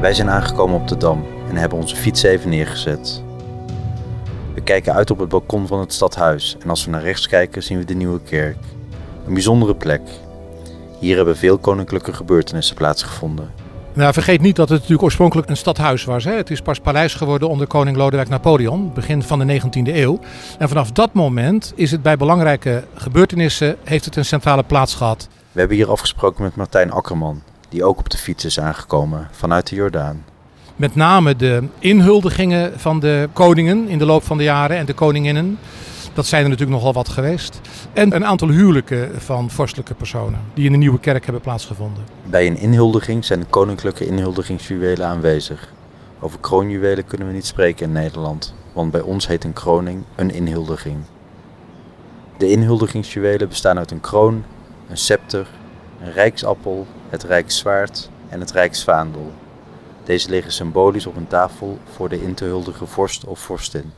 Wij zijn aangekomen op de Dam en hebben onze fiets even neergezet. We kijken uit op het balkon van het stadhuis en als we naar rechts kijken zien we de Nieuwe Kerk. Een bijzondere plek. Hier hebben veel koninklijke gebeurtenissen plaatsgevonden. Nou, vergeet niet dat het natuurlijk oorspronkelijk een stadhuis was. Hè. Het is pas paleis geworden onder koning Lodewijk Napoleon, begin van de 19e eeuw. En vanaf dat moment is het bij belangrijke gebeurtenissen heeft het een centrale plaats gehad. We hebben hier afgesproken met Martijn Akkerman, die ook op de fiets is aangekomen vanuit de Jordaan. Met name de inhuldigingen van de koningen in de loop van de jaren en de koninginnen. Dat zijn er natuurlijk nogal wat geweest. En een aantal huwelijken van vorstelijke personen die in de Nieuwe Kerk hebben plaatsgevonden. Bij een inhuldiging zijn de koninklijke inhuldigingsjuwelen aanwezig. Over kroonjuwelen kunnen we niet spreken in Nederland, want bij ons heet een kroning een inhuldiging. De inhuldigingsjuwelen bestaan uit een kroon, een scepter, een rijksappel, het rijkszwaard en het rijksvaandel. Deze liggen symbolisch op een tafel voor de in te huldigen vorst of vorstin.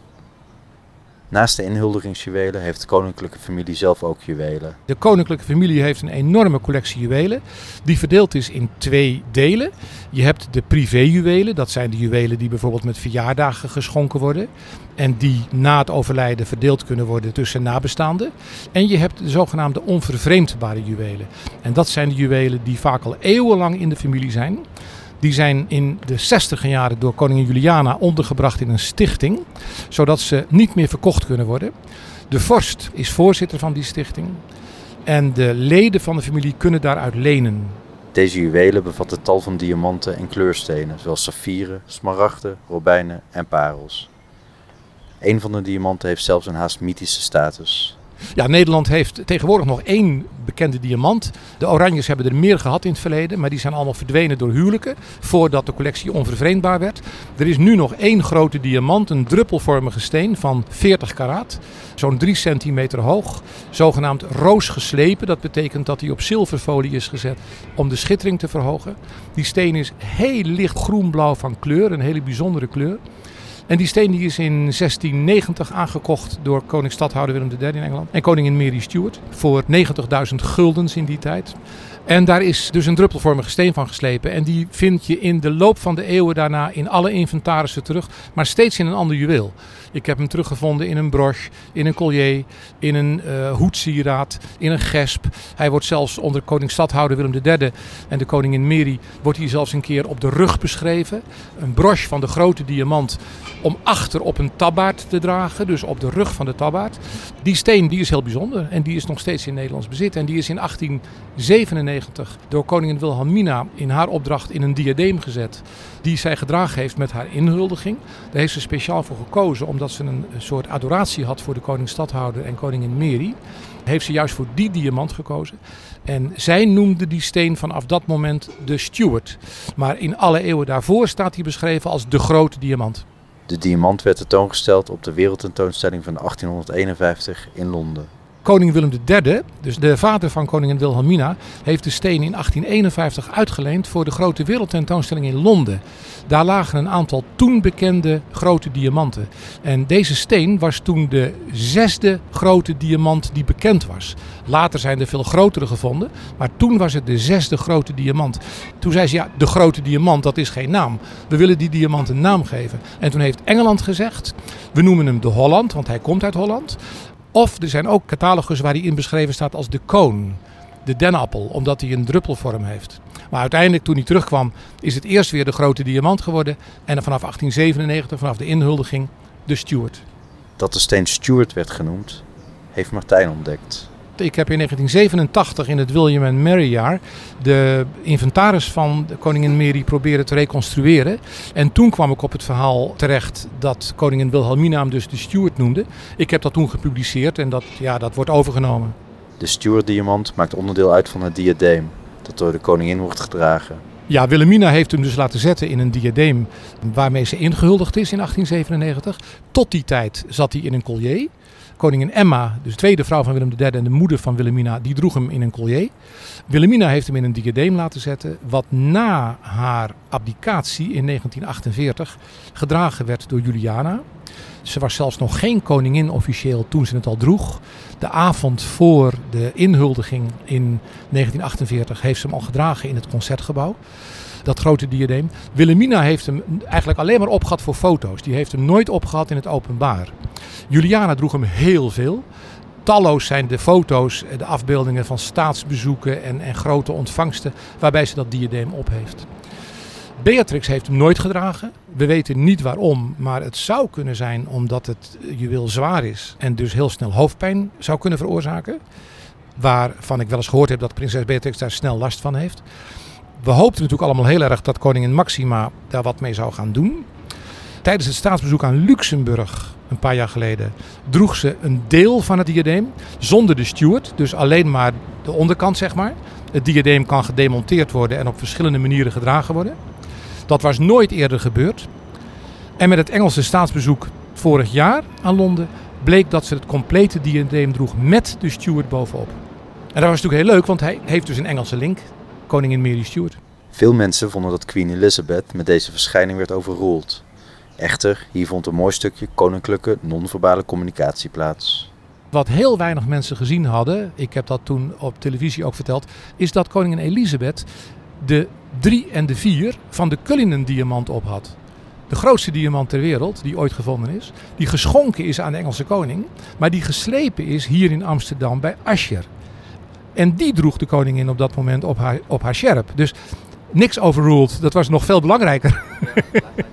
Naast de inhuldigingsjuwelen heeft de koninklijke familie zelf ook juwelen. De koninklijke familie heeft een enorme collectie juwelen, die verdeeld is in twee delen. Je hebt de privéjuwelen, dat zijn de juwelen die bijvoorbeeld met verjaardagen geschonken worden en die na het overlijden verdeeld kunnen worden tussen nabestaanden. En je hebt de zogenaamde onvervreemdbare juwelen. En dat zijn de juwelen die vaak al eeuwenlang in de familie zijn. Die zijn in de 60 jaren door koningin Juliana ondergebracht in een stichting, zodat ze niet meer verkocht kunnen worden. De vorst is voorzitter van die stichting en de leden van de familie kunnen daaruit lenen. Deze juwelen bevatten tal van diamanten en kleurstenen, zoals saffieren, smaragden, robijnen en parels. Een van de diamanten heeft zelfs een haast mythische status. Ja, Nederland heeft tegenwoordig nog één bekende diamant. De Oranjes hebben er meer gehad in het verleden, maar die zijn allemaal verdwenen door huwelijken voordat de collectie onvervreemdbaar werd. Er is nu nog één grote diamant, een druppelvormige steen van 40 karaat, zo'n 3 centimeter hoog, zogenaamd roosgeslepen. Dat betekent dat hij op zilverfolie is gezet om de schittering te verhogen. Die steen is heel licht groenblauw van kleur, een hele bijzondere kleur. En die steen die is in 1690 aangekocht door koning stadhouder Willem III in Engeland en koningin Mary Stuart voor 90.000 guldens in die tijd. En daar is dus een druppelvormige steen van geslepen. En die vind je in de loop van de eeuwen daarna in alle inventarissen terug, maar steeds in een ander juweel. Ik heb hem teruggevonden in een broche, in een collier, in een uh, hoedsieraad, in een gesp. Hij wordt zelfs onder koning stadhouder Willem III en de koningin Mary wordt hij zelfs een keer op de rug beschreven. Een broche van de grote diamant om achter op een tabbaard te dragen, dus op de rug van de tabbaard. Die steen die is heel bijzonder en die is nog steeds in Nederlands bezit. En die is in 1897 door koningin Wilhelmina in haar opdracht in een diadeem gezet. Die zij gedragen heeft met haar inhuldiging. Daar heeft ze speciaal voor gekozen omdat ze een soort adoratie had voor de koning-stadhouder en koningin Mary. Heeft ze juist voor die diamant gekozen. En zij noemde die steen vanaf dat moment de Stuart. Maar in alle eeuwen daarvoor staat hij beschreven als de grote diamant. De diamant werd tentoongesteld op de wereldtentoonstelling van 1851 in Londen. Koning Willem III, dus de vader van koningin Wilhelmina, heeft de steen in 1851 uitgeleend voor de grote wereldtentoonstelling in Londen. Daar lagen een aantal toen bekende grote diamanten. En deze steen was toen de zesde grote diamant die bekend was. Later zijn er veel grotere gevonden, maar toen was het de zesde grote diamant. Toen zei ze, ja, de grote diamant, dat is geen naam. We willen die diamant een naam geven. En toen heeft Engeland gezegd, we noemen hem de Holland, want hij komt uit Holland. Of er zijn ook catalogus waar hij in beschreven staat als de koon, de denappel, omdat hij een druppelvorm heeft. Maar uiteindelijk, toen hij terugkwam, is het eerst weer de grote diamant geworden. En vanaf 1897, vanaf de inhuldiging, de Stuart. Dat de steen Stuart werd genoemd, heeft Martijn ontdekt. Ik heb in 1987 in het William en Mary jaar de inventaris van de koningin Mary proberen te reconstrueren. En toen kwam ik op het verhaal terecht dat koningin Wilhelmina hem dus de Stuart noemde. Ik heb dat toen gepubliceerd en dat, ja, dat wordt overgenomen. De Stuart-diamant maakt onderdeel uit van het diadeem dat door de koningin wordt gedragen. Ja, Wilhelmina heeft hem dus laten zetten in een diadeem waarmee ze ingehuldigd is in 1897. Tot die tijd zat hij in een collier. Koningin Emma, dus de tweede vrouw van Willem III en de moeder van Wilhelmina, die droeg hem in een collier. Wilhelmina heeft hem in een diadeem laten zetten, wat na haar abdicatie in 1948 gedragen werd door Juliana. Ze was zelfs nog geen koningin officieel toen ze het al droeg. De avond voor de inhuldiging in 1948 heeft ze hem al gedragen in het concertgebouw. Dat grote diadeem. Wilhelmina heeft hem eigenlijk alleen maar opgehad voor foto's. Die heeft hem nooit opgehad in het openbaar. Juliana droeg hem heel veel. Talloos zijn de foto's, de afbeeldingen van staatsbezoeken en, en grote ontvangsten waarbij ze dat diadeem op heeft. Beatrix heeft hem nooit gedragen. We weten niet waarom, maar het zou kunnen zijn omdat het juweel zwaar is en dus heel snel hoofdpijn zou kunnen veroorzaken. Waarvan ik wel eens gehoord heb dat prinses Beatrix daar snel last van heeft. We hoopten natuurlijk allemaal heel erg dat koningin Maxima daar wat mee zou gaan doen. Tijdens het staatsbezoek aan Luxemburg een paar jaar geleden droeg ze een deel van het diadeem zonder de steward, dus alleen maar de onderkant zeg maar. Het diadeem kan gedemonteerd worden en op verschillende manieren gedragen worden. Dat was nooit eerder gebeurd. En met het Engelse staatsbezoek vorig jaar aan Londen bleek dat ze het complete diadeem droeg met de steward bovenop. En dat was natuurlijk heel leuk, want hij heeft dus een Engelse link, koningin Mary Stuart. Veel mensen vonden dat Queen Elizabeth met deze verschijning werd overroeld. Echter, hier vond een mooi stukje koninklijke non-verbale communicatie plaats. Wat heel weinig mensen gezien hadden, ik heb dat toen op televisie ook verteld, is dat koningin Elizabeth de 3 en de 4 van de Cullinan diamant op had. De grootste diamant ter wereld die ooit gevonden is. Die geschonken is aan de Engelse koning. Maar die geslepen is hier in Amsterdam bij Ascher. En die droeg de koningin op dat moment op haar, op haar sjerp. Dus niks overruled. Dat was nog veel belangrijker.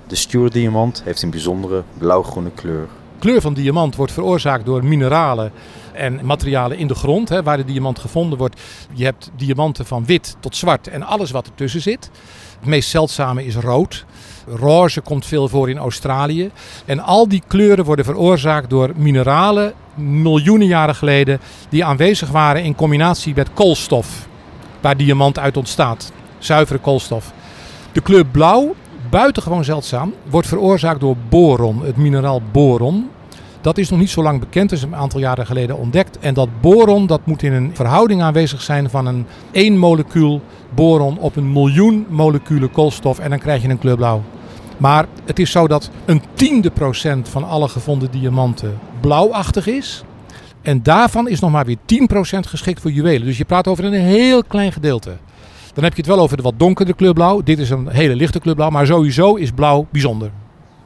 De Stuart diamant heeft een bijzondere blauw-groene kleur. De kleur van diamant wordt veroorzaakt door mineralen en materialen in de grond, hè, waar de diamant gevonden wordt. Je hebt diamanten van wit tot zwart en alles wat ertussen zit. Het meest zeldzame is rood. Roze komt veel voor in Australië. En al die kleuren worden veroorzaakt door mineralen miljoenen jaren geleden die aanwezig waren in combinatie met koolstof, waar diamant uit ontstaat. Zuivere koolstof. De kleur blauw, buitengewoon zeldzaam, wordt veroorzaakt door boron, het mineraal boron. Dat is nog niet zo lang bekend, is een aantal jaren geleden ontdekt. En dat boron dat moet in een verhouding aanwezig zijn van een 1 molecuul boron op een miljoen moleculen koolstof. En dan krijg je een kleur blauw. Maar het is zo dat een tiende procent van alle gevonden diamanten blauwachtig is. En daarvan is nog maar weer 10% geschikt voor juwelen. Dus je praat over een heel klein gedeelte. Dan heb je het wel over de wat donkere kleur blauw. Dit is een hele lichte kleur blauw. Maar sowieso is blauw bijzonder.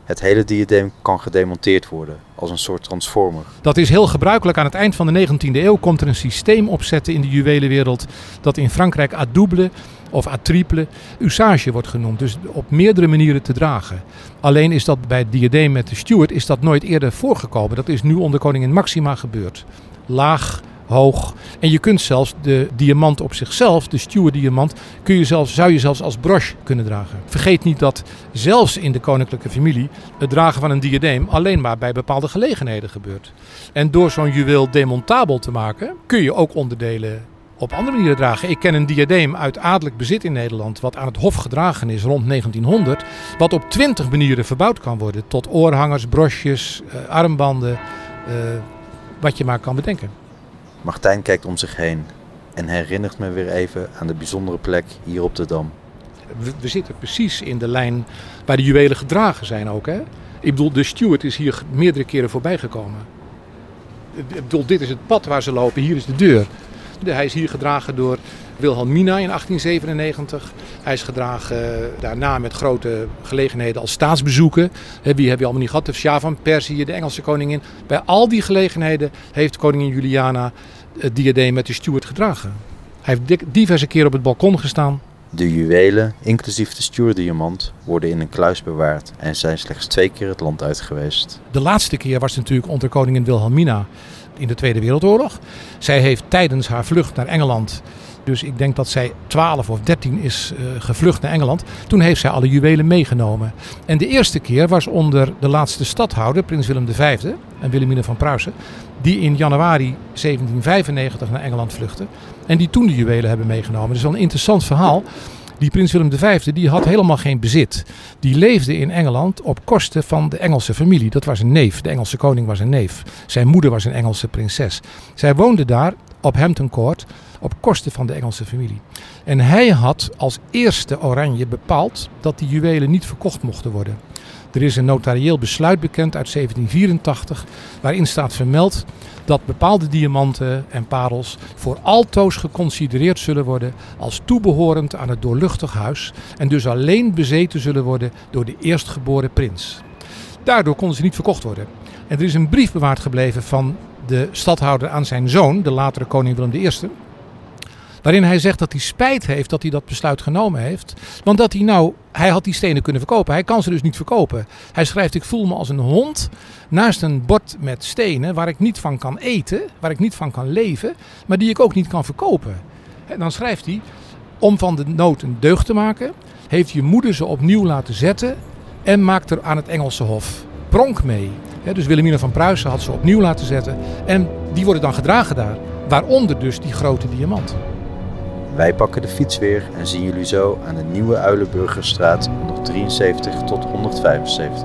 Het hele diadeem kan gedemonteerd worden, als een soort transformer. Dat is heel gebruikelijk. Aan het eind van de 19e eeuw komt er een systeem opzetten in de juwelenwereld. dat in Frankrijk à double of à triple usage wordt genoemd. Dus op meerdere manieren te dragen. Alleen is dat bij het diadeem met de Stuart is dat nooit eerder voorgekomen. Dat is nu onder koningin Maxima gebeurd. Laag, hoog. En je kunt zelfs de diamant op zichzelf, de Stuart diamant, kun je zelfs, zou je zelfs als broche kunnen dragen. Vergeet niet dat zelfs in de koninklijke familie het dragen van een diadeem alleen maar bij bepaalde gelegenheden gebeurt. En door zo'n juweel demontabel te maken, kun je ook onderdelen op andere manieren dragen. Ik ken een diadeem uit adellijk bezit in Nederland, wat aan het Hof gedragen is rond 1900, wat op 20 manieren verbouwd kan worden. Tot oorhangers, brosjes, eh, armbanden, eh, wat je maar kan bedenken. Martijn kijkt om zich heen en herinnert me weer even aan de bijzondere plek hier op de Dam. We, zitten precies in de lijn waar de juwelen gedragen zijn ook. Hè? Ik bedoel, de steward is hier meerdere keren voorbij gekomen. Ik bedoel, dit is het pad waar ze lopen, hier is de deur. Hij is hier gedragen door Wilhelmina in 1897. Hij is gedragen eh, daarna met grote gelegenheden als staatsbezoeken. Wie heb je allemaal niet gehad? De Shah van Perzië, de Engelse koningin. Bij al die gelegenheden heeft koningin Juliana het diadeem met de steward gedragen. Hij heeft diverse keren op het balkon gestaan. De juwelen, inclusief de Stuart-diamant, worden in een kluis bewaard en zijn slechts twee keer het land uit geweest. De laatste keer was natuurlijk onder koningin Wilhelmina in de Tweede Wereldoorlog. Zij heeft tijdens haar vlucht naar Engeland dus ik denk dat zij 12 of 13 is uh, gevlucht naar Engeland. Toen heeft zij alle juwelen meegenomen. En de eerste keer was onder de laatste stadhouder, prins Willem V en Wilhelmina van Pruisen. Die in januari 1795 naar Engeland vluchtte. En die toen de juwelen hebben meegenomen. Dat is wel een interessant verhaal. Die prins Willem V die had helemaal geen bezit. Die leefde in Engeland op kosten van de Engelse familie. Dat was een neef. De Engelse koning was een neef. Zijn moeder was een Engelse prinses. Zij woonde daar op Hampton Court op kosten van de Engelse familie. En hij had als eerste Oranje bepaald dat die juwelen niet verkocht mochten worden. Er is een notarieel besluit bekend uit 1784 waarin staat vermeld dat bepaalde diamanten en parels voor altoos geconsidereerd zullen worden als toebehorend aan het doorluchtig huis en dus alleen bezeten zullen worden door de eerstgeboren prins. Daardoor konden ze niet verkocht worden. En er is een brief bewaard gebleven van de stadhouder aan zijn zoon, de latere koning Willem I. Waarin hij zegt dat hij spijt heeft dat hij dat besluit genomen heeft. Want dat hij nou, hij had die stenen kunnen verkopen. Hij kan ze dus niet verkopen. Hij schrijft: Ik voel me als een hond naast een bord met stenen waar ik niet van kan eten, waar ik niet van kan leven, maar die ik ook niet kan verkopen. En dan schrijft hij: Om van de nood een deugd te maken, heeft je moeder ze opnieuw laten zetten en maakt er aan het Engelse Hof pronk mee. Dus Wilhelmina van Pruisen had ze opnieuw laten zetten en die worden dan gedragen daar. Waaronder dus die grote diamant. Wij pakken de fiets weer en zien jullie zo aan de nieuwe Uilenburgerstraat 173 tot 175.